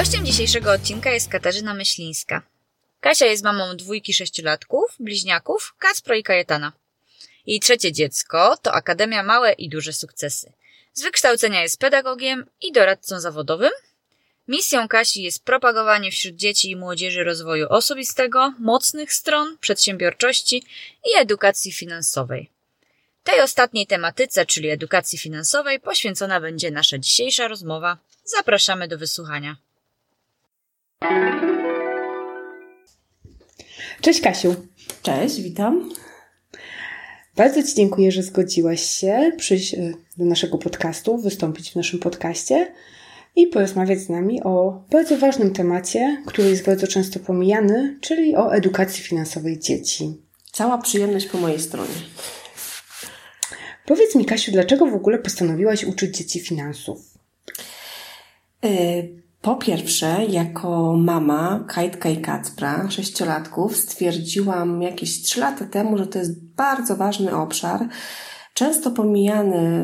Gościem dzisiejszego odcinka jest Katarzyna Myślińska. Kasia jest mamą dwójki sześciolatków, bliźniaków, Kacpro i Kajetana. Jej trzecie dziecko to Akademia Małe i Duże Sukcesy. Z wykształcenia jest pedagogiem i doradcą zawodowym. Misją Kasi jest propagowanie wśród dzieci i młodzieży rozwoju osobistego, mocnych stron, przedsiębiorczości i edukacji finansowej. Tej ostatniej tematyce, czyli edukacji finansowej, poświęcona będzie nasza dzisiejsza rozmowa. Zapraszamy do wysłuchania. Cześć Kasiu. Cześć, witam. Bardzo Ci dziękuję, że zgodziłaś się przyjść e, do naszego podcastu, wystąpić w naszym podcaście i porozmawiać z nami o bardzo ważnym temacie, który jest bardzo często pomijany, czyli o edukacji finansowej dzieci. Cała przyjemność po mojej stronie. Powiedz mi, Kasiu, dlaczego w ogóle postanowiłaś uczyć dzieci finansów? Yy, po pierwsze, jako mama Kajtka i Kacpra, sześciolatków, stwierdziłam jakieś trzy lata temu, że to jest bardzo ważny obszar, często pomijany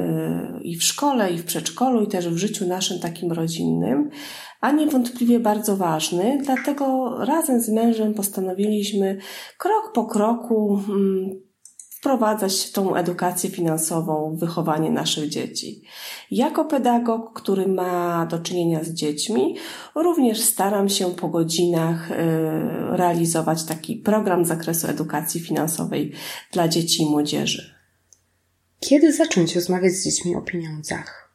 i w szkole, i w przedszkolu, i też w życiu naszym takim rodzinnym, a niewątpliwie bardzo ważny. Dlatego razem z mężem postanowiliśmy krok po kroku mm, wprowadzać tą edukację finansową w wychowanie naszych dzieci. Jako pedagog, który ma do czynienia z dziećmi, również staram się po godzinach y, realizować taki program z zakresu edukacji finansowej dla dzieci i młodzieży. Kiedy zacząć rozmawiać z dziećmi o pieniądzach?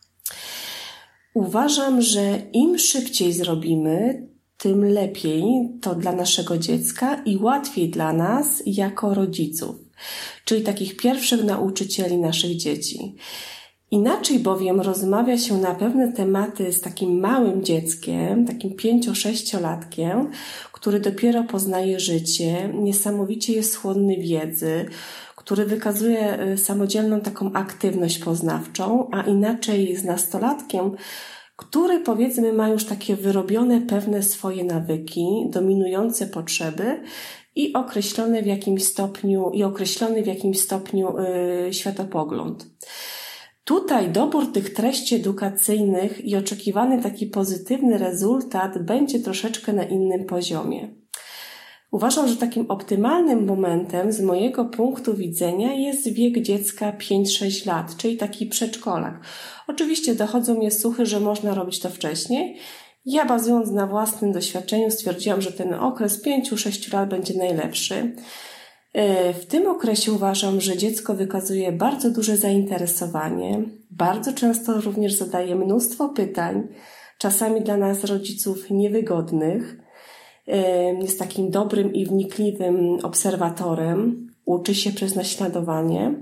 Uważam, że im szybciej zrobimy, tym lepiej to dla naszego dziecka i łatwiej dla nas jako rodziców czyli takich pierwszych nauczycieli naszych dzieci. Inaczej bowiem rozmawia się na pewne tematy z takim małym dzieckiem, takim pięcio-sześciolatkiem, który dopiero poznaje życie, niesamowicie jest chłonny wiedzy, który wykazuje y, samodzielną taką aktywność poznawczą, a inaczej z nastolatkiem, który powiedzmy ma już takie wyrobione pewne swoje nawyki, dominujące potrzeby i określony w jakimś stopniu, i określony w jakimś stopniu yy, światopogląd. Tutaj dobór tych treści edukacyjnych i oczekiwany taki pozytywny rezultat będzie troszeczkę na innym poziomie. Uważam, że takim optymalnym momentem z mojego punktu widzenia jest wiek dziecka 5-6 lat, czyli taki przedszkolak. Oczywiście dochodzą mnie słuchy, że można robić to wcześniej, ja bazując na własnym doświadczeniu stwierdziłam, że ten okres 5-6 lat będzie najlepszy. E, w tym okresie uważam, że dziecko wykazuje bardzo duże zainteresowanie, bardzo często również zadaje mnóstwo pytań, czasami dla nas rodziców niewygodnych. E, jest takim dobrym i wnikliwym obserwatorem, uczy się przez naśladowanie.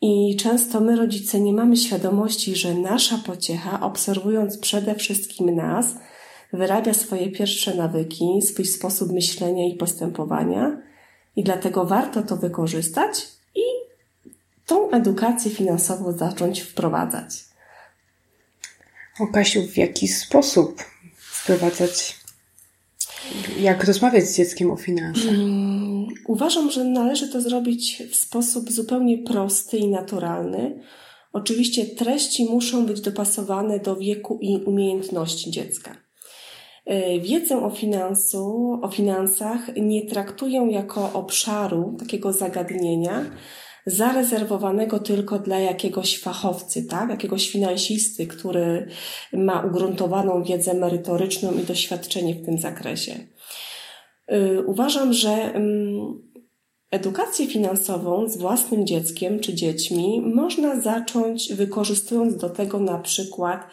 I często my, rodzice, nie mamy świadomości, że nasza pociecha, obserwując przede wszystkim nas, wyrabia swoje pierwsze nawyki, swój sposób myślenia i postępowania, i dlatego warto to wykorzystać i tą edukację finansową zacząć wprowadzać. O Kasiu, w jaki sposób wprowadzać jak rozmawiać z dzieckiem o finansach? Uważam, że należy to zrobić w sposób zupełnie prosty i naturalny. Oczywiście treści muszą być dopasowane do wieku i umiejętności dziecka. E, wiedzę o, finansu, o finansach nie traktuję jako obszaru takiego zagadnienia, zarezerwowanego tylko dla jakiegoś fachowcy, tak? jakiegoś finansisty, który ma ugruntowaną wiedzę merytoryczną i doświadczenie w tym zakresie. Y, uważam, że Edukację finansową z własnym dzieckiem czy dziećmi można zacząć wykorzystując do tego na przykład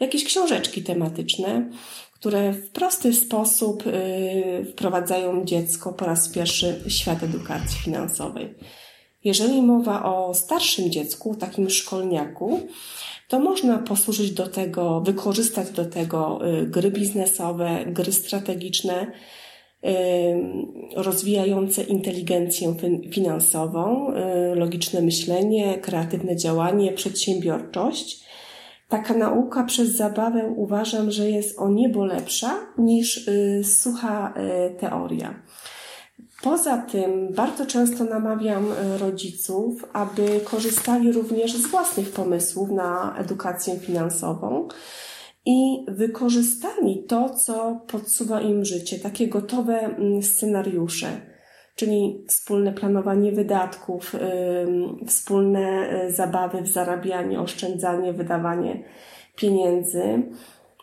jakieś książeczki tematyczne, które w prosty sposób y, wprowadzają dziecko po raz pierwszy w świat edukacji finansowej. Jeżeli mowa o starszym dziecku, takim szkolniaku, to można posłużyć do tego, wykorzystać do tego y, gry biznesowe, gry strategiczne, rozwijające inteligencję finansową, logiczne myślenie, kreatywne działanie, przedsiębiorczość taka nauka przez zabawę uważam, że jest o niebo lepsza niż y, sucha y, teoria. Poza tym bardzo często namawiam y, rodziców, aby korzystali również z własnych pomysłów na edukację finansową i wykorzystali to, co podsuwa im życie, takie gotowe mm, scenariusze czyli wspólne planowanie wydatków, wspólne y, zabawy w zarabianie, oszczędzanie, wydawanie pieniędzy.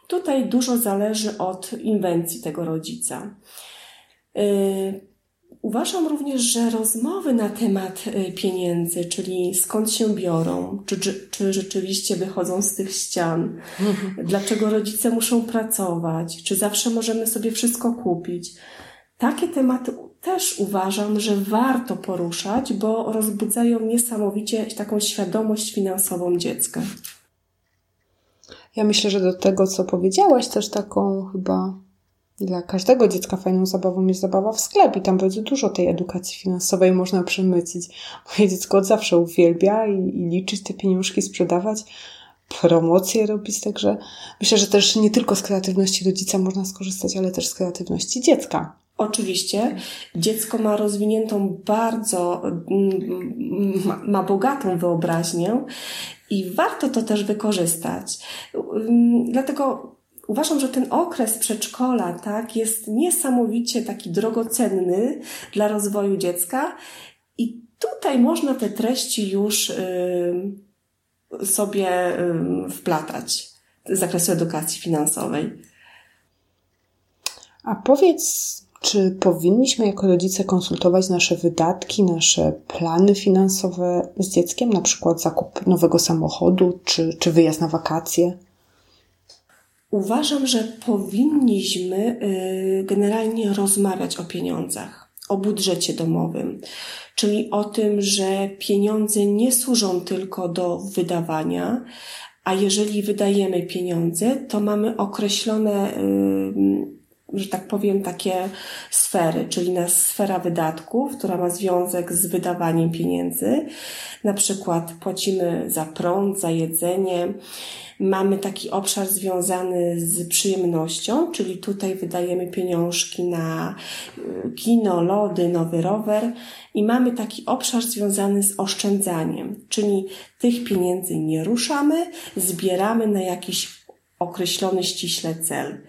Tutaj dużo zależy od inwencji tego rodzica. Uważam również, że rozmowy na temat y, pieniędzy, czyli skąd się biorą, czy, czy, czy rzeczywiście wychodzą z tych ścian, mhm. dlaczego rodzice muszą pracować, czy zawsze możemy sobie wszystko kupić. Takie tematy też uważam, że warto poruszać, bo rozbudzają niesamowicie taką świadomość finansową dziecka. Ja myślę, że do tego, co powiedziałaś, też taką chyba dla każdego dziecka fajną zabawą jest zabawa w sklep i tam bardzo dużo tej edukacji finansowej można przemycić. Moje dziecko od zawsze uwielbia i, i liczyć te pieniążki, sprzedawać, promocje robić, także myślę, że też nie tylko z kreatywności rodzica można skorzystać, ale też z kreatywności dziecka. Oczywiście dziecko ma rozwiniętą bardzo, mm, ma, ma, bogatą wyobraźnię i warto to też wykorzystać. Mm, dlatego uważam, że ten okres przedszkola, tak, jest niesamowicie taki drogocenny dla rozwoju dziecka i tutaj można te treści już y, sobie y, wplatać z zakresu edukacji finansowej. A powiedz, czy powinniśmy jako rodzice konsultować nasze wydatki, nasze plany finansowe z dzieckiem, na przykład zakup nowego samochodu czy, czy wyjazd na wakacje? Uważam, że powinniśmy y, generalnie rozmawiać o pieniądzach, o budżecie domowym, czyli o tym, że pieniądze nie służą tylko do wydawania, a jeżeli wydajemy pieniądze, to mamy określone y, że tak powiem, takie sfery, czyli na sfera wydatków, która ma związek z wydawaniem pieniędzy. Na przykład płacimy za prąd, za jedzenie. Mamy taki obszar związany z przyjemnością, czyli tutaj wydajemy pieniążki na y, kino, lody, nowy rower. I mamy taki obszar związany z oszczędzaniem, czyli tych pieniędzy nie ruszamy, zbieramy na jakiś określony ściśle cel.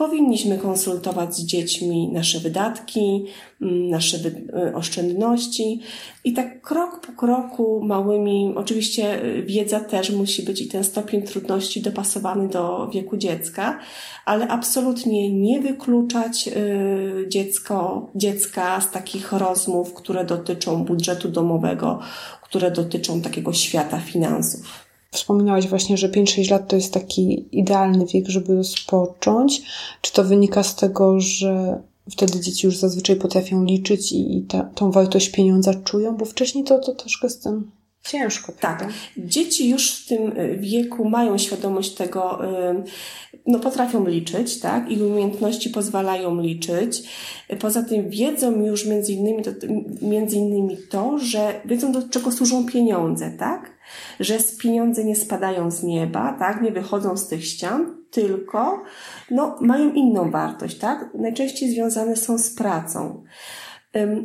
Powinniśmy konsultować z dziećmi nasze wydatki, mm, nasze y, oszczędności i tak krok po kroku, małymi, oczywiście y, wiedza też musi być i ten stopień trudności dopasowany do wieku dziecka, ale absolutnie nie wykluczać y, dziecko, dziecka z takich rozmów, które dotyczą budżetu domowego, które dotyczą takiego świata finansów. Wspominałaś właśnie, że 5-6 lat to jest taki idealny wiek, żeby rozpocząć. Czy to wynika z tego, że wtedy dzieci już zazwyczaj potrafią liczyć i, i ta, tą wartość pieniądza czują? Bo wcześniej to, to troszkę z tym ciężko. Tak. Prawda? Dzieci już w tym y, wieku mają świadomość tego, y, no potrafią liczyć, tak? Ich umiejętności pozwalają liczyć. Poza tym wiedzą już między innymi, to, między innymi to, że wiedzą do czego służą pieniądze, tak? Że pieniądze nie spadają z nieba, tak? Nie wychodzą z tych ścian, tylko no, mają inną wartość, tak? Najczęściej związane są z pracą.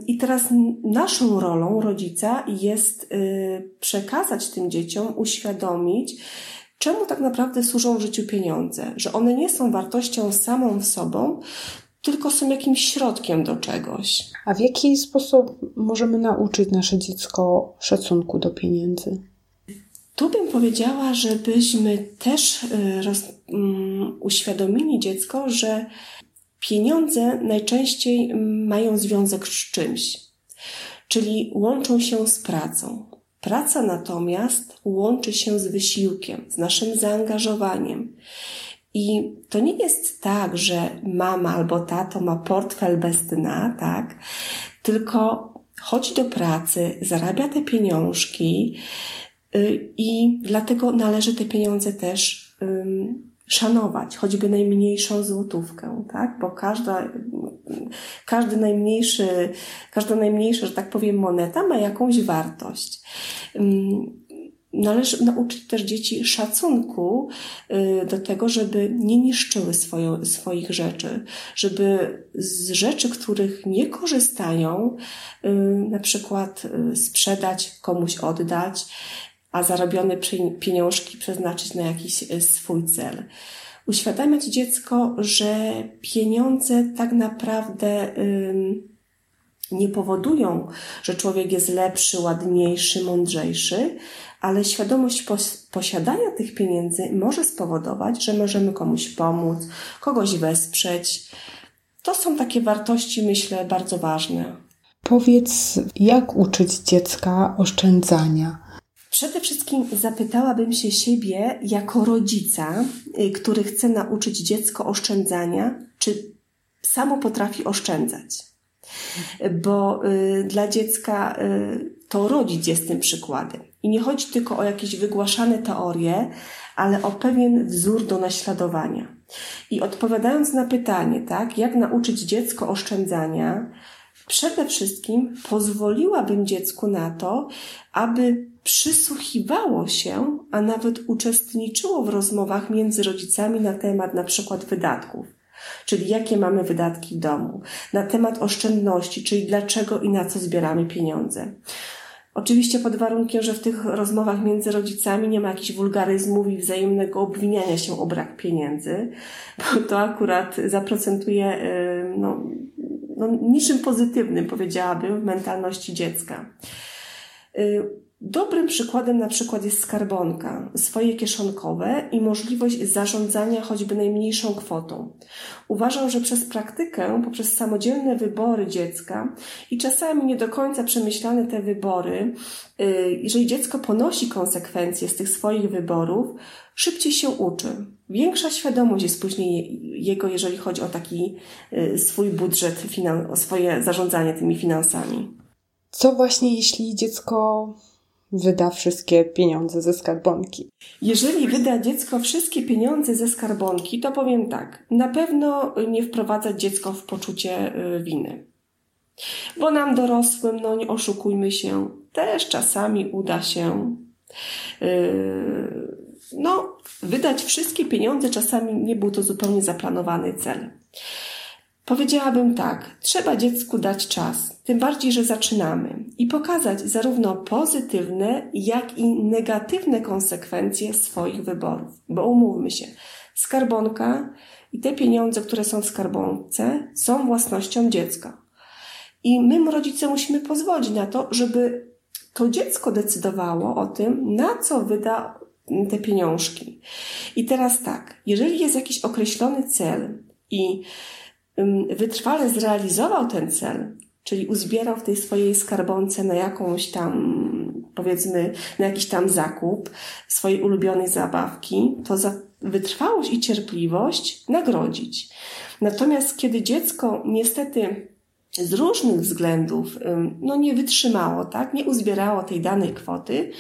I teraz naszą rolą rodzica jest y, przekazać tym dzieciom, uświadomić, czemu tak naprawdę służą w życiu pieniądze, że one nie są wartością samą w sobą, tylko są jakimś środkiem do czegoś. A w jaki sposób możemy nauczyć nasze dziecko szacunku do pieniędzy? Tu bym powiedziała, żebyśmy też y, roz, um, uświadomili dziecko, że pieniądze najczęściej mają związek z czymś. czyli łączą się z pracą. Praca natomiast łączy się z wysiłkiem, z naszym zaangażowaniem. I to nie jest tak, że mama albo tato ma portfel bez dna, tak? Tylko chodzi do pracy, zarabia te pieniążki i dlatego należy te pieniądze też szanować, choćby najmniejszą złotówkę, tak? Bo każda, każdy najmniejszy, każda najmniejsza, że tak powiem, moneta ma jakąś wartość. Należy nauczyć też dzieci szacunku y, do tego, żeby nie niszczyły swoją, swoich rzeczy, żeby z rzeczy, których nie korzystają, y, na przykład y, sprzedać, komuś oddać, a zarobione pieniążki przeznaczyć na jakiś swój cel. Uświadamiać dziecko, że pieniądze tak naprawdę nie powodują, że człowiek jest lepszy, ładniejszy, mądrzejszy, ale świadomość posiadania tych pieniędzy może spowodować, że możemy komuś pomóc, kogoś wesprzeć. To są takie wartości, myślę, bardzo ważne. Powiedz, jak uczyć dziecka oszczędzania? Przede wszystkim zapytałabym się siebie jako rodzica, y, który chce nauczyć dziecko oszczędzania, czy samo potrafi oszczędzać. Bo y, dla dziecka y, to rodzic jest tym przykładem. I nie chodzi tylko o jakieś wygłaszane teorie, ale o pewien wzór do naśladowania. I odpowiadając na pytanie, tak, jak nauczyć dziecko oszczędzania, przede wszystkim pozwoliłabym dziecku na to, aby przysłuchiwało się, a nawet uczestniczyło w rozmowach między rodzicami na temat na przykład wydatków. Czyli jakie mamy wydatki w domu, na temat oszczędności, czyli dlaczego i na co zbieramy pieniądze. Oczywiście pod warunkiem, że w tych rozmowach między rodzicami nie ma jakichś wulgaryzmów i wzajemnego obwiniania się o brak pieniędzy, bo to akurat zaprocentuje y, no, no, niczym pozytywnym, powiedziałabym, w mentalności dziecka. Dobrym przykładem na przykład jest skarbonka, swoje kieszonkowe i możliwość zarządzania choćby najmniejszą kwotą. Uważam, że przez praktykę, poprzez samodzielne wybory dziecka i czasami nie do końca przemyślane te wybory, y, jeżeli dziecko ponosi konsekwencje z tych swoich wyborów, szybciej się uczy. Większa świadomość jest później jego, jeżeli chodzi o taki y, swój budżet, o swoje zarządzanie tymi finansami. Co właśnie, jeśli dziecko wyda wszystkie pieniądze ze skarbonki? Jeżeli wyda dziecko wszystkie pieniądze ze skarbonki, to powiem tak. Na pewno nie wprowadza dziecko w poczucie y, winy. Bo nam dorosłym, no nie oszukujmy się, też czasami uda się yy, no, wydać wszystkie pieniądze, czasami nie był to zupełnie zaplanowany cel. Powiedziałabym tak, trzeba dziecku dać czas, tym bardziej, że zaczynamy i pokazać zarówno pozytywne, jak i negatywne konsekwencje swoich wyborów. Bo umówmy się, skarbonka i te pieniądze, które są w skarbonce, są własnością dziecka. I my, rodzice, musimy pozwolić na to, żeby to dziecko decydowało o tym, na co wyda te pieniążki. I teraz tak, jeżeli jest jakiś określony cel i wytrwale zrealizował ten cel, czyli uzbierał w tej swojej skarbonce na jakąś tam, powiedzmy, na jakiś tam zakup swojej ulubionej zabawki, to za wytrwałość i cierpliwość nagrodzić. Natomiast kiedy dziecko niestety z różnych względów no, nie wytrzymało, tak, nie uzbierało tej danej kwoty,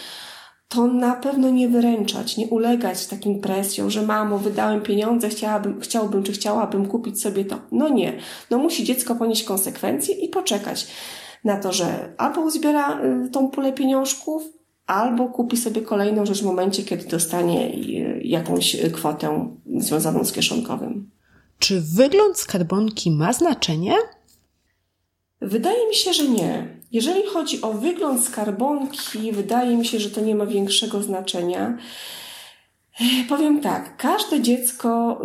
to na pewno nie wyręczać, nie ulegać takim presjom, że mamo, wydałem pieniądze, chciałabym, chciałbym czy chciałabym kupić sobie to. No nie. No musi dziecko ponieść konsekwencje i poczekać na to, że albo uzbiera y, tą pulę pieniążków, albo kupi sobie kolejną rzecz w momencie, kiedy dostanie y, jakąś kwotę związaną z kieszonkowym. Czy wygląd skarbonki ma znaczenie? Wydaje mi się, że nie. Jeżeli chodzi o wygląd skarbonki, wydaje mi się, że to nie ma większego znaczenia. Powiem tak, każde dziecko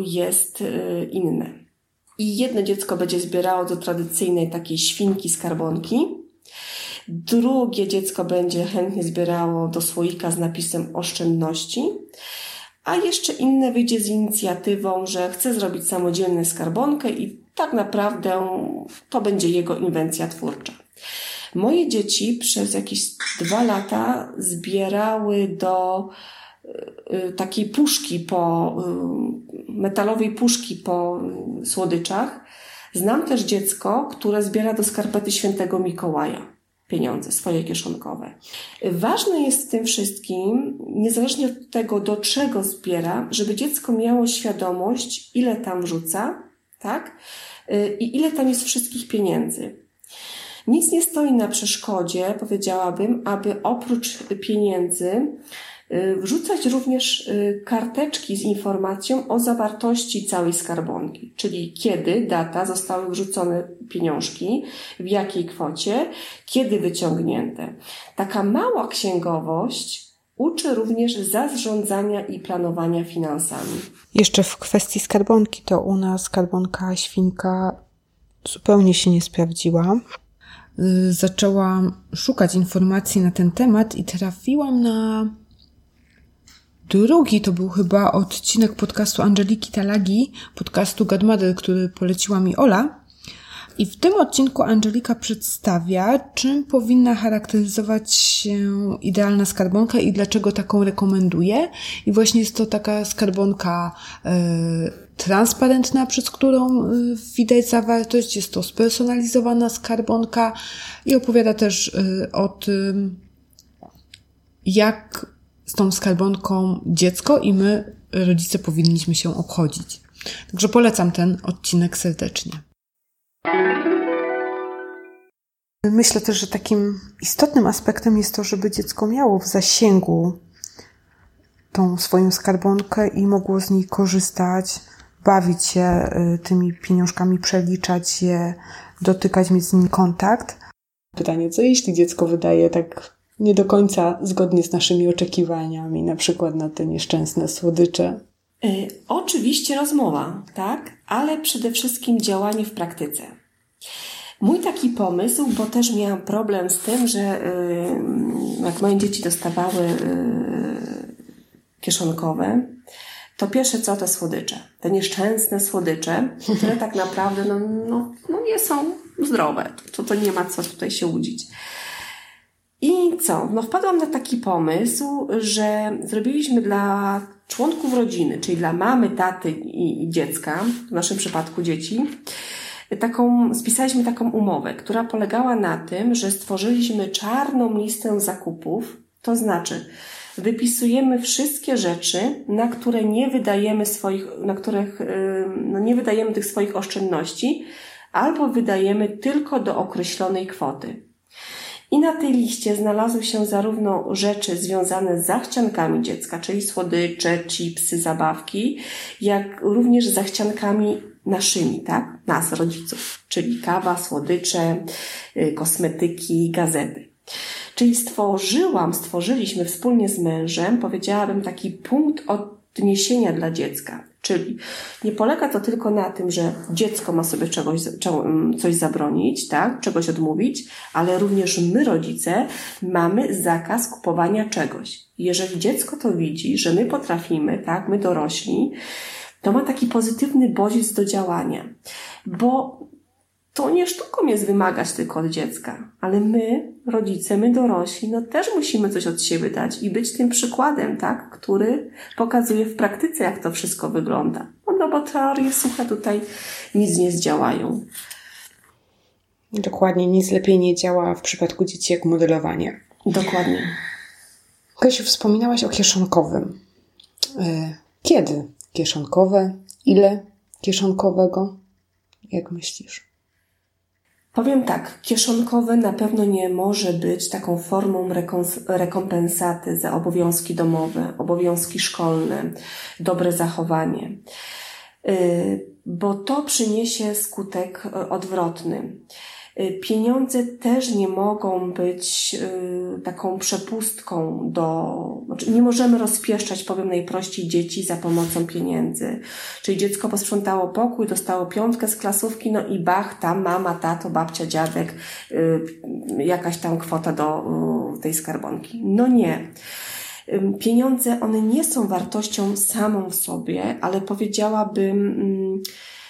y, jest y, inne. I jedno dziecko będzie zbierało do tradycyjnej takiej świnki skarbonki, drugie dziecko będzie chętnie zbierało do słoika z napisem oszczędności, a jeszcze inne wyjdzie z inicjatywą, że chce zrobić samodzielną skarbonkę i tak naprawdę to będzie jego inwencja twórcza. Moje dzieci przez jakieś dwa lata zbierały do y, takiej puszki po, y, metalowej puszki po słodyczach. Znam też dziecko, które zbiera do skarpety świętego Mikołaja pieniądze swoje kieszonkowe. Ważne jest w tym wszystkim, niezależnie od tego, do czego zbiera, żeby dziecko miało świadomość, ile tam wrzuca, tak? I ile tam jest wszystkich pieniędzy. Nic nie stoi na przeszkodzie, powiedziałabym, aby oprócz pieniędzy y, wrzucać również y, karteczki z informacją o zawartości całej skarbonki, czyli kiedy, data zostały wrzucone pieniążki, w jakiej kwocie, kiedy wyciągnięte. Taka mała księgowość uczy również zarządzania i planowania finansami. Jeszcze w kwestii skarbonki, to u nas skarbonka świnka zupełnie się nie sprawdziła. Y, zaczęłam szukać informacji na ten temat i trafiłam na drugi, to był chyba odcinek podcastu Angeliki Talagi, podcastu Godmother, który poleciła mi Ola. I w tym odcinku Angelika przedstawia, czym powinna charakteryzować się idealna skarbonka i dlaczego taką rekomenduje. I właśnie jest to taka skarbonka y, transparentna, przez którą y, widać zawartość. Jest to spersonalizowana skarbonka i opowiada też y, o tym, jak z tą skarbonką dziecko i my, rodzice, powinniśmy się obchodzić. Także polecam ten odcinek serdecznie. Myślę też, że takim istotnym aspektem jest to, żeby dziecko miało w zasięgu tą swoją skarbonkę i mogło z niej korzystać, bawić się y, tymi pieniążkami, przeliczać je, dotykać, mieć z nimi kontakt. Pytanie, co jeśli dziecko wydaje tak nie do końca zgodnie z naszymi oczekiwaniami, na przykład na te nieszczęsne słodycze? Y, oczywiście rozmowa, tak, ale przede wszystkim działanie w praktyce. Mój taki pomysł, bo też miałam problem z tym, że y, jak moje dzieci dostawały y, kieszonkowe, to pierwsze co te słodycze. Te nieszczęsne słodycze, które tak naprawdę no, no, no nie są zdrowe. To, to nie ma co tutaj się łudzić. I co? No wpadłam na taki pomysł, że zrobiliśmy dla członków rodziny, czyli dla mamy, taty i, dziecka, w naszym przypadku dzieci, taką, spisaliśmy taką umowę, która polegała na tym, że stworzyliśmy czarną listę zakupów, to znaczy wypisujemy wszystkie rzeczy, na które nie wydajemy swoich, na których no nie wydajemy tych swoich oszczędności, albo wydajemy tylko do określonej kwoty. I na tej liście znalazły się zarówno rzeczy związane z zachciankami dziecka, czyli słodycze, chipsy, zabawki, jak również zachciankami naszymi, tak? Nas, rodziców, czyli kawa, słodycze, y, kosmetyki, gazety. Czyli stworzyłam, stworzyliśmy wspólnie z mężem, powiedziałabym, taki punkt odniesienia dla dziecka. Czyli nie polega to tylko na tym, że dziecko ma sobie czegoś, mm, coś zabronić, tak, czegoś odmówić, ale również my, rodzice, mamy zakaz kupowania czegoś. Jeżeli dziecko to widzi, że my potrafimy, tak, my dorośli, to ma taki pozytywny bodziec do działania. Bo to nie sztuką jest wymagać tylko od dziecka, ale my, rodzice, my dorośli, no też musimy coś od siebie dać i być tym przykładem, tak, który pokazuje w praktyce, jak to wszystko wygląda. No, no bo teorie suche tutaj nic nie zdziałają. Dokładnie, nic lepiej nie działa w przypadku dzieci jak modelowanie. Dokładnie. Kasiu, wspominałaś o kieszonkowym. E, kiedy kieszonkowe? Ile kieszonkowego? Jak myślisz? Powiem tak, kieszonkowe na pewno nie może być taką formą rekompensaty za obowiązki domowe, obowiązki szkolne, dobre zachowanie, y, bo to przyniesie skutek y, odwrotny. Y, pieniądze też nie mogą być y, taką przepustką do, znaczy nie możemy rozpieszczać, powiem najprościej, dzieci za pomocą pieniędzy. Czyli dziecko posprzątało pokój, dostało piątkę z klasówki, no i bach, tam mama, tato, babcia, dziadek, y, jakaś tam kwota do tej skarbonki. No nie. Pieniądze, one nie są wartością samą w sobie, ale powiedziałabym, mm,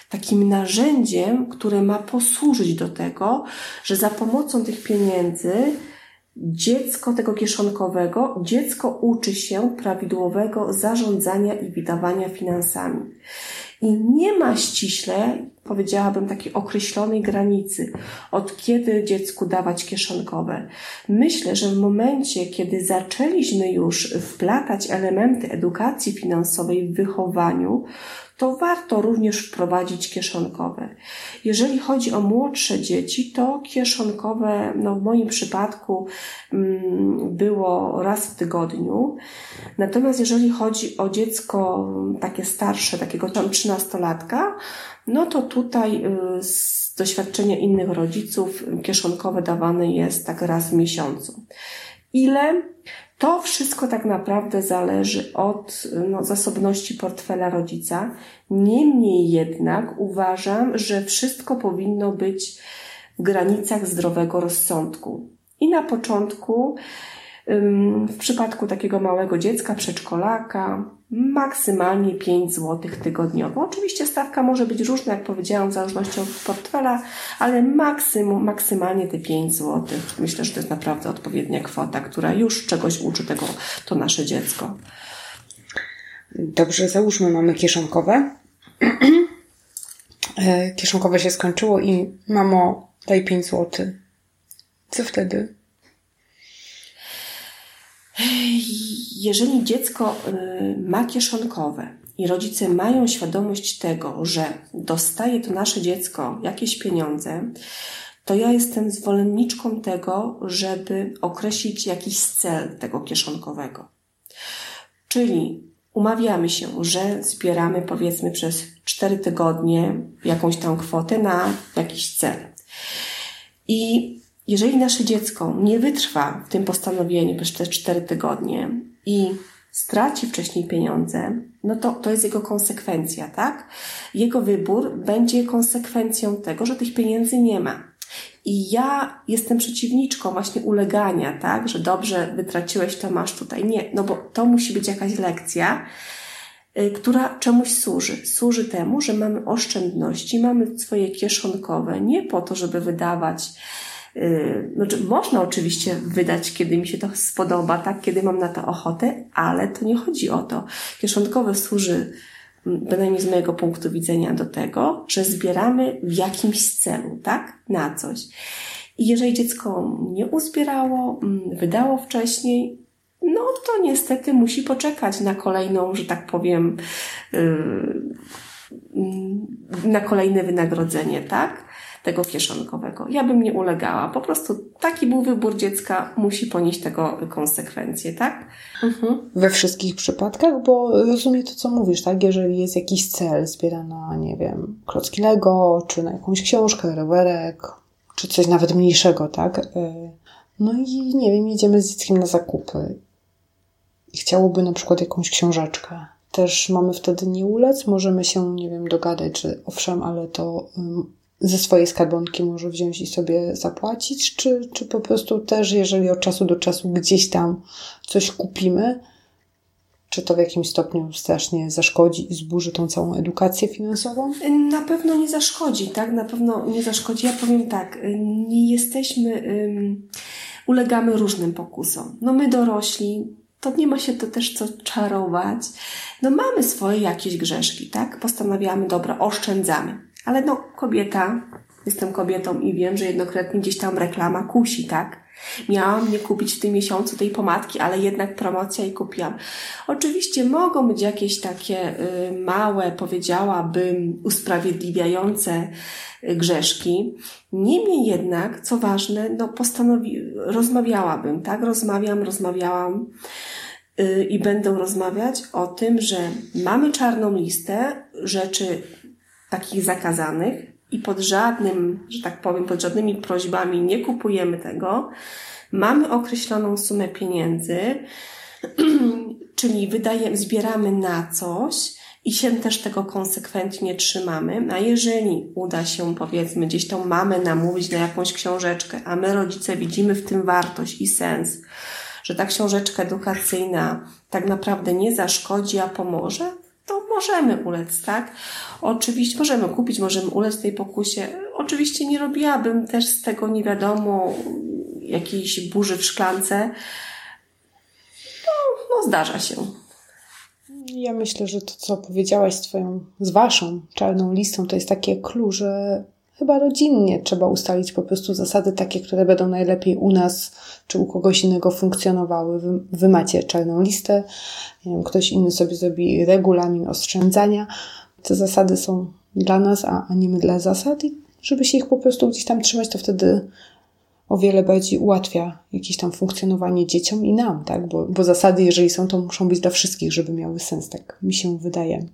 takim narzędziem, które ma posłużyć do tego, że za pomocą tych pieniędzy dziecko tego kieszonkowego, dziecko uczy się prawidłowego zarządzania i wydawania finansami. I nie ma ściśle, powiedziałabym, takiej określonej granicy, od kiedy dziecku dawać kieszonkowe. Myślę, że w momencie, kiedy zaczęliśmy już wplatać elementy edukacji finansowej w wychowaniu, to warto również wprowadzić kieszonkowe. Jeżeli chodzi o młodsze dzieci, to kieszonkowe, no w moim przypadku mm, było raz w tygodniu. Natomiast jeżeli chodzi o dziecko takie starsze, takiego tam trzynastolatka, no to tutaj y, z doświadczenia innych rodziców kieszonkowe dawane jest tak raz w miesiącu. Ile? To wszystko tak naprawdę zależy od no, zasobności portfela rodzica. Niemniej jednak uważam, że wszystko powinno być w granicach zdrowego rozsądku. I na początku w przypadku takiego małego dziecka, przedszkolaka, maksymalnie 5 zł tygodniowo. Oczywiście stawka może być różna, jak powiedziałam, w zależności od portfela, ale maksymum, maksymalnie te 5 zł. Myślę, że to jest naprawdę odpowiednia kwota, która już czegoś uczy tego, to nasze dziecko. Dobrze, załóżmy, mamy kieszonkowe. E, kieszonkowe się skończyło i mamo, daj 5 zł. Co wtedy? Jeżeli dziecko y, ma kieszonkowe i rodzice mają świadomość tego, że dostaje to nasze dziecko jakieś pieniądze, to ja jestem zwolenniczką tego, żeby określić jakiś cel tego kieszonkowego. Czyli umawiamy się, że zbieramy powiedzmy przez 4 tygodnie jakąś tam kwotę na jakiś cel. I jeżeli nasze dziecko nie wytrwa w tym postanowieniu przez te cztery tygodnie i straci wcześniej pieniądze, no to to jest jego konsekwencja, tak? Jego wybór będzie konsekwencją tego, że tych pieniędzy nie ma. I ja jestem przeciwniczką właśnie ulegania, tak? Że dobrze wytraciłeś, to masz tutaj. Nie, no bo to musi być jakaś lekcja, y, która czemuś służy. Służy temu, że mamy oszczędności, mamy swoje kieszonkowe, nie po to, żeby wydawać znaczy, można oczywiście wydać, kiedy mi się to spodoba, tak, kiedy mam na to ochotę, ale to nie chodzi o to. Kieszonkowe służy, bynajmniej z mojego punktu widzenia, do tego, że zbieramy w jakimś celu, tak, na coś. I jeżeli dziecko nie uzbierało, wydało wcześniej, no to niestety musi poczekać na kolejną, że tak powiem, mm, na kolejne wynagrodzenie, tak? Tego kieszonkowego. Ja bym nie ulegała. Po prostu taki był wybór dziecka, musi ponieść tego konsekwencje, tak? Mhm. We wszystkich przypadkach, bo rozumiem to, co mówisz, tak? Jeżeli jest jakiś cel, zbiera na, nie wiem, klocki Lego, czy na jakąś książkę, rowerek, czy coś nawet mniejszego, tak? E, no i nie wiem, jedziemy z dzieckiem na zakupy i chciałoby na przykład jakąś książeczkę. Też mamy wtedy nie ulec, możemy się, nie wiem, dogadać, że owszem, ale to ze swojej skarbonki może wziąć i sobie zapłacić, czy, czy po prostu też, jeżeli od czasu do czasu gdzieś tam coś kupimy, czy to w jakimś stopniu strasznie zaszkodzi i zburzy tą całą edukację finansową? Na pewno nie zaszkodzi, tak? Na pewno nie zaszkodzi. Ja powiem tak, nie jesteśmy, um, ulegamy różnym pokusom. No my dorośli, to nie ma się to też co czarować. No mamy swoje jakieś grzeszki, tak? Postanawiamy, dobra, oszczędzamy ale no, kobieta, jestem kobietą i wiem, że jednokrotnie gdzieś tam reklama kusi, tak? Miałam nie kupić w tym miesiącu tej pomadki, ale jednak promocja i kupiłam. Oczywiście mogą być jakieś takie y, małe, powiedziałabym, usprawiedliwiające y, grzeszki. Niemniej jednak, co ważne, no postanowi, rozmawiałabym, tak? Rozmawiam, rozmawiałam y, i będę rozmawiać o tym, że mamy czarną listę rzeczy takich zakazanych i pod żadnym, że tak powiem, pod żadnymi prośbami nie kupujemy tego. Mamy określoną sumę pieniędzy, czyli wydajemy, zbieramy na coś i się też tego konsekwentnie trzymamy. A jeżeli uda się, powiedzmy, gdzieś tą mamę namówić na jakąś książeczkę, a my rodzice widzimy w tym wartość i sens, że ta książeczka edukacyjna tak naprawdę nie zaszkodzi, a pomoże, to możemy ulec, tak? Oczywiście możemy kupić, możemy ulec tej pokusie. Oczywiście nie robiłabym też z tego nie wiadomo jakiejś burzy w szklance. No, no zdarza się. Ja myślę, że to, co powiedziałaś z twoją, z waszą czarną listą, to jest takie clue, że chyba rodzinnie trzeba ustalić po prostu zasady takie, które będą najlepiej u nas czy u kogoś innego funkcjonowały. Wy, wy macie czarną listę, wiem, ktoś inny sobie zrobi regulamin oszczędzania. Te zasady są dla nas, a, a nie my dla zasad i żeby się ich po prostu gdzieś tam trzymać, to wtedy o wiele bardziej ułatwia jakieś tam funkcjonowanie dzieciom i nam, tak? Bo, bo zasady, jeżeli są, to muszą być dla wszystkich, żeby miały sens, tak mi się wydaje.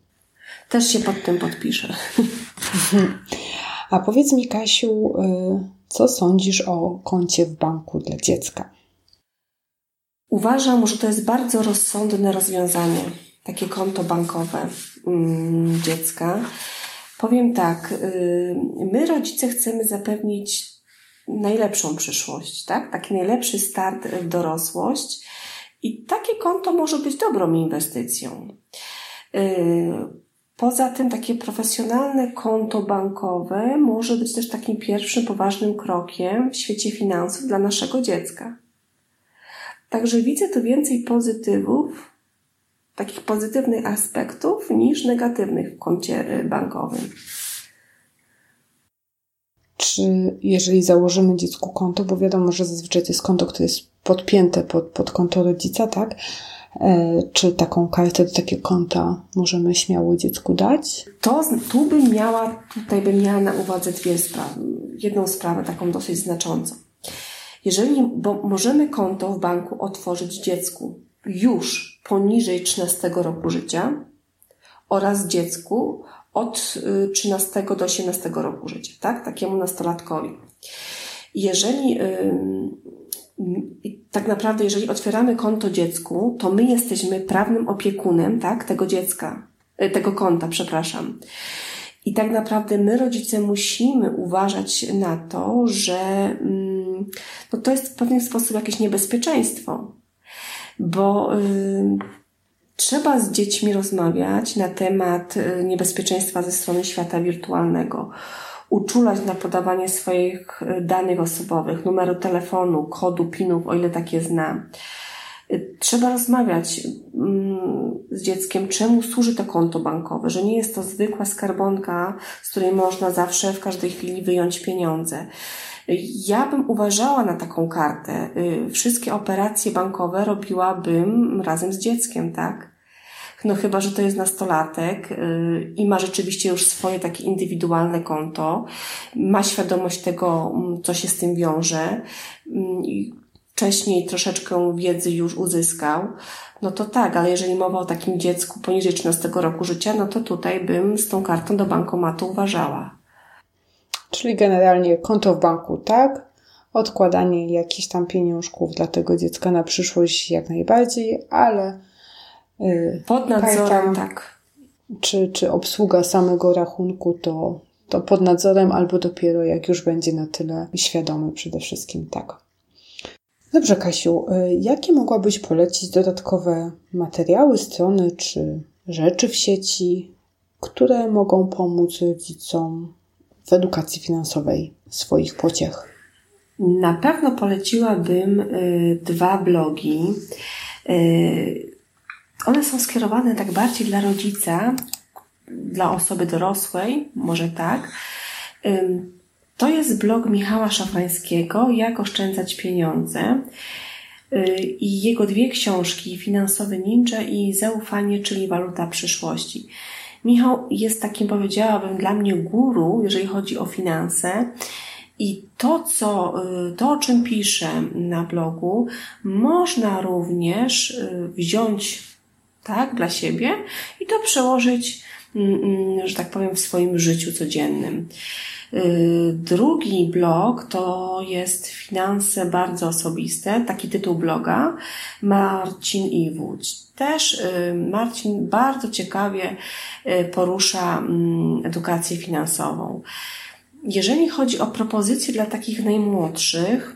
Też się pod tym podpiszę. A powiedz mi, Kasiu, y, co sądzisz o koncie w banku dla dziecka? Uważam, że to jest bardzo rozsądne rozwiązanie, takie konto bankowe mm, dziecka. Powiem tak, y, my rodzice chcemy zapewnić najlepszą przyszłość, tak? Taki najlepszy start w dorosłość i takie konto może być dobrą inwestycją. Poza tym takie profesjonalne konto bankowe może być też takim pierwszym poważnym krokiem w świecie finansów dla naszego dziecka. Także widzę tu więcej pozytywów, takich pozytywnych aspektów niż negatywnych w koncie y, bankowym. Czy jeżeli założymy dziecku konto, bo wiadomo, że zazwyczaj to jest konto, które jest podpięte pod, pod konto rodzica, tak? E, czy taką kartę do takiego konta możemy śmiało dziecku dać? To tu bym miała, tutaj bym miała na uwadze dwie sprawy. Jedną sprawę taką dosyć znaczącą. Jeżeli, bo możemy konto w banku otworzyć dziecku już poniżej 13 roku życia oraz dziecku od 13 y, do 18 roku życia, tak? Takiemu nastolatkowi. Jeżeli tak naprawdę, jeżeli otwieramy konto dziecku, to my jesteśmy prawnym opiekunem, tak, tego dziecka, e, tego konta, przepraszam. I tak naprawdę my, rodzice, musimy uważać na to, że no to jest w pewien sposób jakieś niebezpieczeństwo, bo y, trzeba z dziećmi rozmawiać na temat y, niebezpieczeństwa ze strony świata wirtualnego uczulać na podawanie swoich e, danych osobowych, numeru telefonu, kodu, pinów, o ile takie zna. E, trzeba rozmawiać mm, z dzieckiem, czemu służy to konto bankowe, że nie jest to zwykła skarbonka, z której można zawsze w każdej chwili wyjąć pieniądze. Ja bym uważała na taką kartę. Wszystkie operacje bankowe robiłabym razem z dzieckiem, tak? No chyba, że to jest nastolatek yy, i ma rzeczywiście już swoje takie indywidualne konto, ma świadomość tego, mm, co się z tym wiąże, mm, wcześniej troszeczkę wiedzy już uzyskał, no to tak, ale jeżeli mowa o takim dziecku poniżej 13 roku życia, no to tutaj bym z tą kartą do bankomatu uważała. Czyli generalnie konto w banku, tak? Odkładanie jakichś tam pieniążków dla tego dziecka na przyszłość jak najbardziej, ale Y, pod nadzorem, tak. Czy, czy obsługa samego rachunku to, to pod nadzorem, albo dopiero jak już będzie na tyle świadomy przede wszystkim, tak. Dobrze, Kasiu, y, jakie mogłabyś polecić dodatkowe materiały, strony czy rzeczy w sieci, które mogą pomóc rodzicom w edukacji finansowej swoich pociech? Na pewno poleciłabym y, dwa blogi. One są skierowane tak bardziej dla rodzica, dla osoby dorosłej, może tak. To jest blog Michała Szafrańskiego, Jak oszczędzać pieniądze y, i jego dwie książki, Finansowy Ninja i Zaufanie, czyli Waluta przyszłości. Michał jest takim, powiedziałabym, dla mnie guru, jeżeli chodzi o finanse. I to, co, y, to, o czym piszę na blogu, można również y, wziąć tak, dla siebie i to przełożyć, że tak powiem, w swoim życiu codziennym. Y, drugi blog to jest Finanse bardzo osobiste, taki tytuł bloga, Marcin Iwódź. Też y, Marcin bardzo ciekawie y, porusza mm, edukację finansową. Jeżeli chodzi o propozycje dla takich najmłodszych,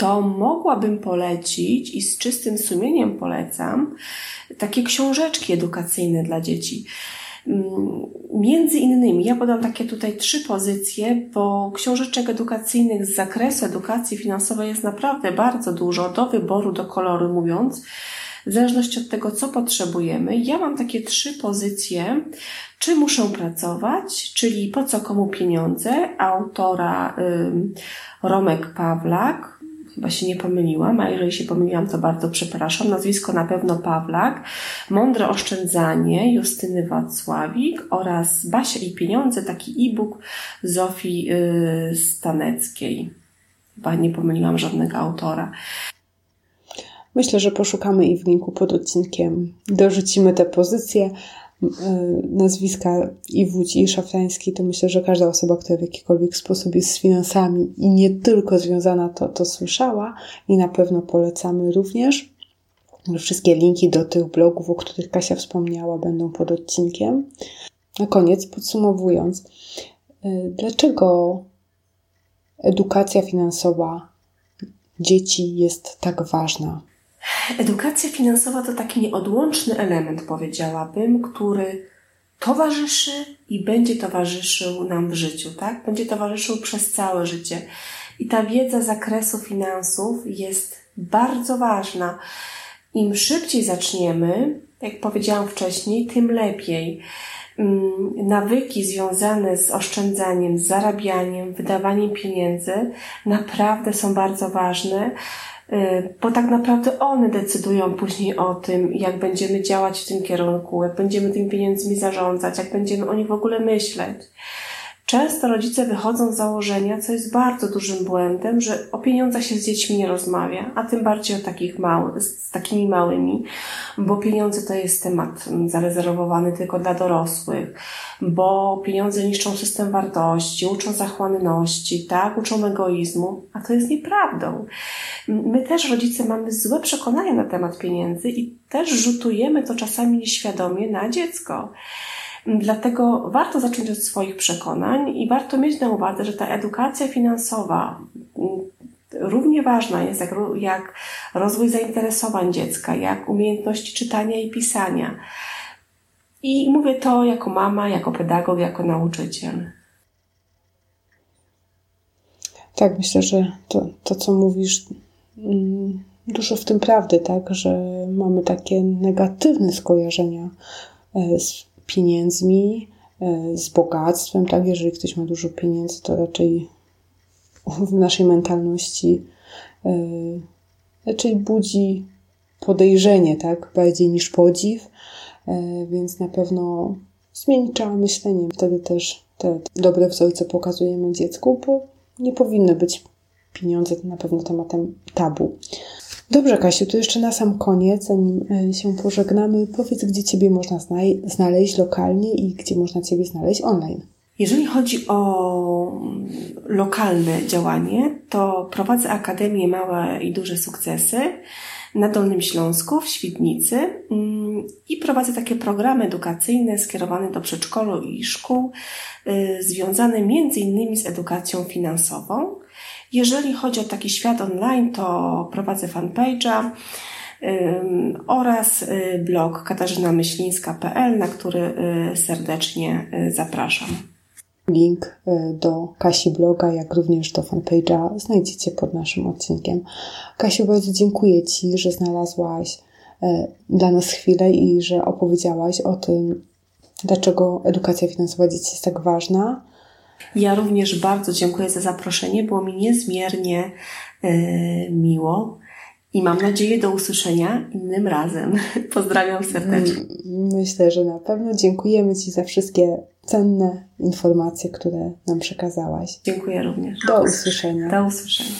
to mogłabym polecić i z czystym sumieniem polecam takie książeczki edukacyjne dla dzieci. Mm, między innymi, ja podam takie tutaj trzy pozycje, bo książeczek edukacyjnych z zakresu edukacji finansowej jest naprawdę bardzo dużo, do wyboru, do koloru mówiąc, w zależności od tego, co potrzebujemy. Ja mam takie trzy pozycje, czy muszę pracować, czyli po co komu pieniądze, autora Romek Pawlak, chyba się nie pomyliłam, a jeżeli się pomyliłam, to bardzo przepraszam. Nazwisko na pewno Pawlak, Mądre Oszczędzanie Justyny Wacławik oraz Basia i Pieniądze, taki e-book Zofii yy, Staneckiej. Chyba nie pomyliłam żadnego autora. Myślę, że poszukamy i w linku pod odcinkiem dorzucimy te pozycje. E, nazwiska i Wódź i Szafrański, to myślę, że każda osoba, która w jakikolwiek sposób jest z finansami i nie tylko związana, to, to słyszała i na pewno polecamy również. Wszystkie linki do tych blogów, o których Kasia wspomniała, będą pod odcinkiem. Na koniec, podsumowując, e, dlaczego edukacja finansowa dzieci jest tak ważna? Edukacja finansowa to taki nieodłączny element, powiedziałabym, który towarzyszy i będzie towarzyszył nam w życiu, tak? Będzie towarzyszył przez całe życie. I ta wiedza z zakresu finansów jest bardzo ważna. Im szybciej zaczniemy, jak powiedziałam wcześniej, tym lepiej. Mm, nawyki związane z oszczędzaniem, zarabianiem, wydawaniem pieniędzy naprawdę są bardzo ważne bo tak naprawdę one decydują później o tym, jak będziemy działać w tym kierunku, jak będziemy tymi pieniędzmi zarządzać, jak będziemy o nich w ogóle myśleć. Często rodzice wychodzą z założenia, co jest bardzo dużym błędem, że o pieniądzach się z dziećmi nie rozmawia, a tym bardziej o takich małych, z takimi małymi, bo pieniądze to jest temat zarezerwowany tylko dla dorosłych, bo pieniądze niszczą system wartości, uczą zachłanności, tak, uczą egoizmu, a to jest nieprawdą. My też, rodzice, mamy złe przekonania na temat pieniędzy i też rzutujemy to czasami nieświadomie na dziecko. Dlatego warto zacząć od swoich przekonań i warto mieć na uwadze, że ta edukacja finansowa mm, równie ważna jest jak, jak rozwój zainteresowań dziecka, jak umiejętności czytania i pisania. I mówię to jako mama, jako pedagog, jako nauczyciel. Tak, myślę, że to, to co mówisz, mm, dużo w tym prawdy, tak, że mamy takie negatywne skojarzenia e, z pieniędzmi, e, z bogactwem, tak? Jeżeli ktoś ma dużo pieniędzy, to raczej w naszej mentalności e, raczej budzi podejrzenie, tak? Bardziej niż podziw, e, więc na pewno zmienić trzeba myślenie. Wtedy też te dobre wzorce pokazujemy dziecku, bo nie powinny być pieniądze na pewno tematem tabu. Dobrze, Kasiu, to jeszcze na sam koniec, zanim e, się pożegnamy, powiedz, gdzie Ciebie można znaleźć lokalnie i gdzie można Ciebie znaleźć online. Jeżeli chodzi o lokalne działanie, to prowadzę Akademię Małe i Duże Sukcesy na Dolnym Śląsku, w Świdnicy mm, i prowadzę takie programy edukacyjne skierowane do przedszkolu i szkół, y, związane między innymi z edukacją finansową. Jeżeli chodzi o taki świat online, to prowadzę fanpage'a oraz y, blog katarzynamyślińska.pl, na który y, serdecznie y, zapraszam. Link do Kasi bloga, jak również do fanpage'a znajdziecie pod naszym odcinkiem. Kasiu, bardzo dziękuję Ci, że znalazłaś dla nas chwilę i że opowiedziałaś o tym, dlaczego edukacja finansowa dzieci jest tak ważna ja również bardzo dziękuję za zaproszenie. Było mi niezmiernie e, miło. I mam nadzieję do usłyszenia innym razem. Pozdrawiam serdecznie. Mm, myślę, że na pewno dziękujemy Ci za wszystkie cenne informacje, które nam przekazałaś. Dziękuję również. Do usłyszenia. Do usłyszenia.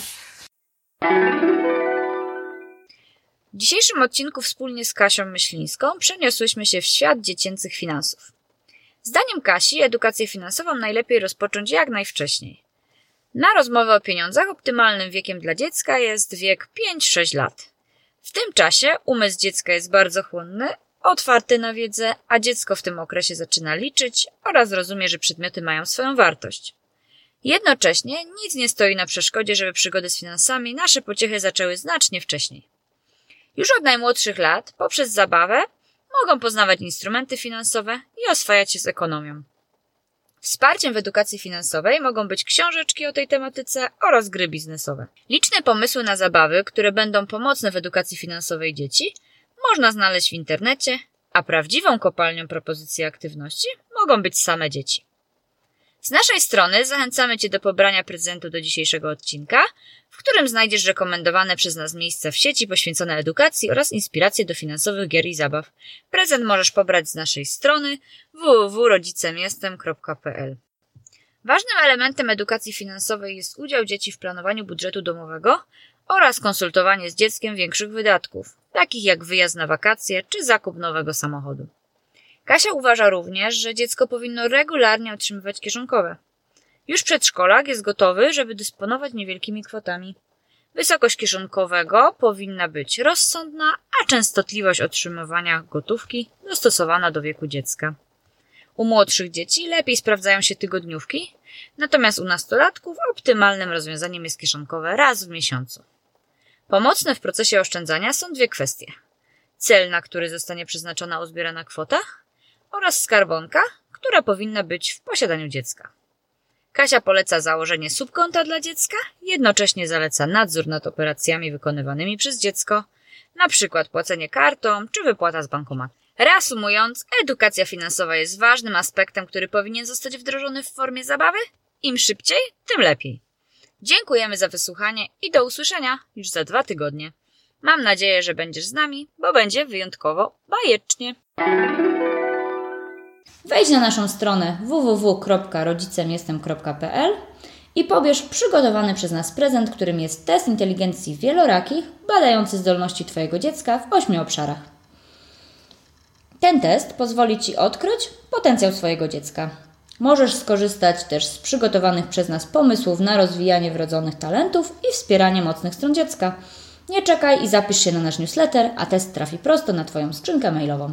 W dzisiejszym odcinku wspólnie z Kasią Myślińską przeniosłyśmy się w świat dziecięcych finansów. Zdaniem Kasi, edukację finansową najlepiej rozpocząć jak najwcześniej. Na rozmowę o pieniądzach optymalnym wiekiem dla dziecka jest wiek 5-6 lat. W tym czasie umysł dziecka jest bardzo chłonny, otwarty na wiedzę, a dziecko w tym okresie zaczyna liczyć oraz rozumie, że przedmioty mają swoją wartość. Jednocześnie nic nie stoi na przeszkodzie, żeby przygody z finansami nasze pociechy zaczęły znacznie wcześniej. Już od najmłodszych lat, poprzez zabawę, mogą poznawać instrumenty finansowe i oswajać się z ekonomią. Wsparciem w edukacji finansowej mogą być książeczki o tej tematyce oraz gry biznesowe. Liczne pomysły na zabawy, które będą pomocne w edukacji finansowej dzieci, można znaleźć w internecie, a prawdziwą kopalnią propozycji aktywności mogą być same dzieci. Z naszej strony zachęcamy Cię do pobrania prezentu do dzisiejszego odcinka, w którym znajdziesz rekomendowane przez nas miejsca w sieci poświęcone edukacji oraz inspiracje do finansowych gier i zabaw. Prezent możesz pobrać z naszej strony www.rodzicemjestem.pl. Ważnym elementem edukacji finansowej jest udział dzieci w planowaniu budżetu domowego oraz konsultowanie z dzieckiem większych wydatków, takich jak wyjazd na wakacje czy zakup nowego samochodu. Kasia uważa również, że dziecko powinno regularnie otrzymywać kieszonkowe. Już przedszkolak jest gotowy, żeby dysponować niewielkimi kwotami. Wysokość kieszonkowego powinna być rozsądna, a częstotliwość otrzymywania gotówki dostosowana do wieku dziecka. U młodszych dzieci lepiej sprawdzają się tygodniówki, natomiast u nastolatków optymalnym rozwiązaniem jest kieszonkowe raz w miesiącu. Pomocne w procesie oszczędzania są dwie kwestie. Cel, na który zostanie przeznaczona uzbierana kwota oraz skarbonka, która powinna być w posiadaniu dziecka. Kasia poleca założenie subkonta dla dziecka, jednocześnie zaleca nadzór nad operacjami wykonywanymi przez dziecko, przykład płacenie kartą czy wypłata z bankomatu. Reasumując, edukacja finansowa jest ważnym aspektem, który powinien zostać wdrożony w formie zabawy. Im szybciej, tym lepiej. Dziękujemy za wysłuchanie i do usłyszenia już za dwa tygodnie. Mam nadzieję, że będziesz z nami, bo będzie wyjątkowo bajecznie. Wejdź na naszą stronę www.rodzicemjestem.pl i pobierz przygotowany przez nas prezent, którym jest test inteligencji wielorakich, badający zdolności Twojego dziecka w ośmiu obszarach. Ten test pozwoli Ci odkryć potencjał swojego dziecka. Możesz skorzystać też z przygotowanych przez nas pomysłów na rozwijanie wrodzonych talentów i wspieranie mocnych stron dziecka. Nie czekaj i zapisz się na nasz newsletter, a test trafi prosto na Twoją skrzynkę mailową.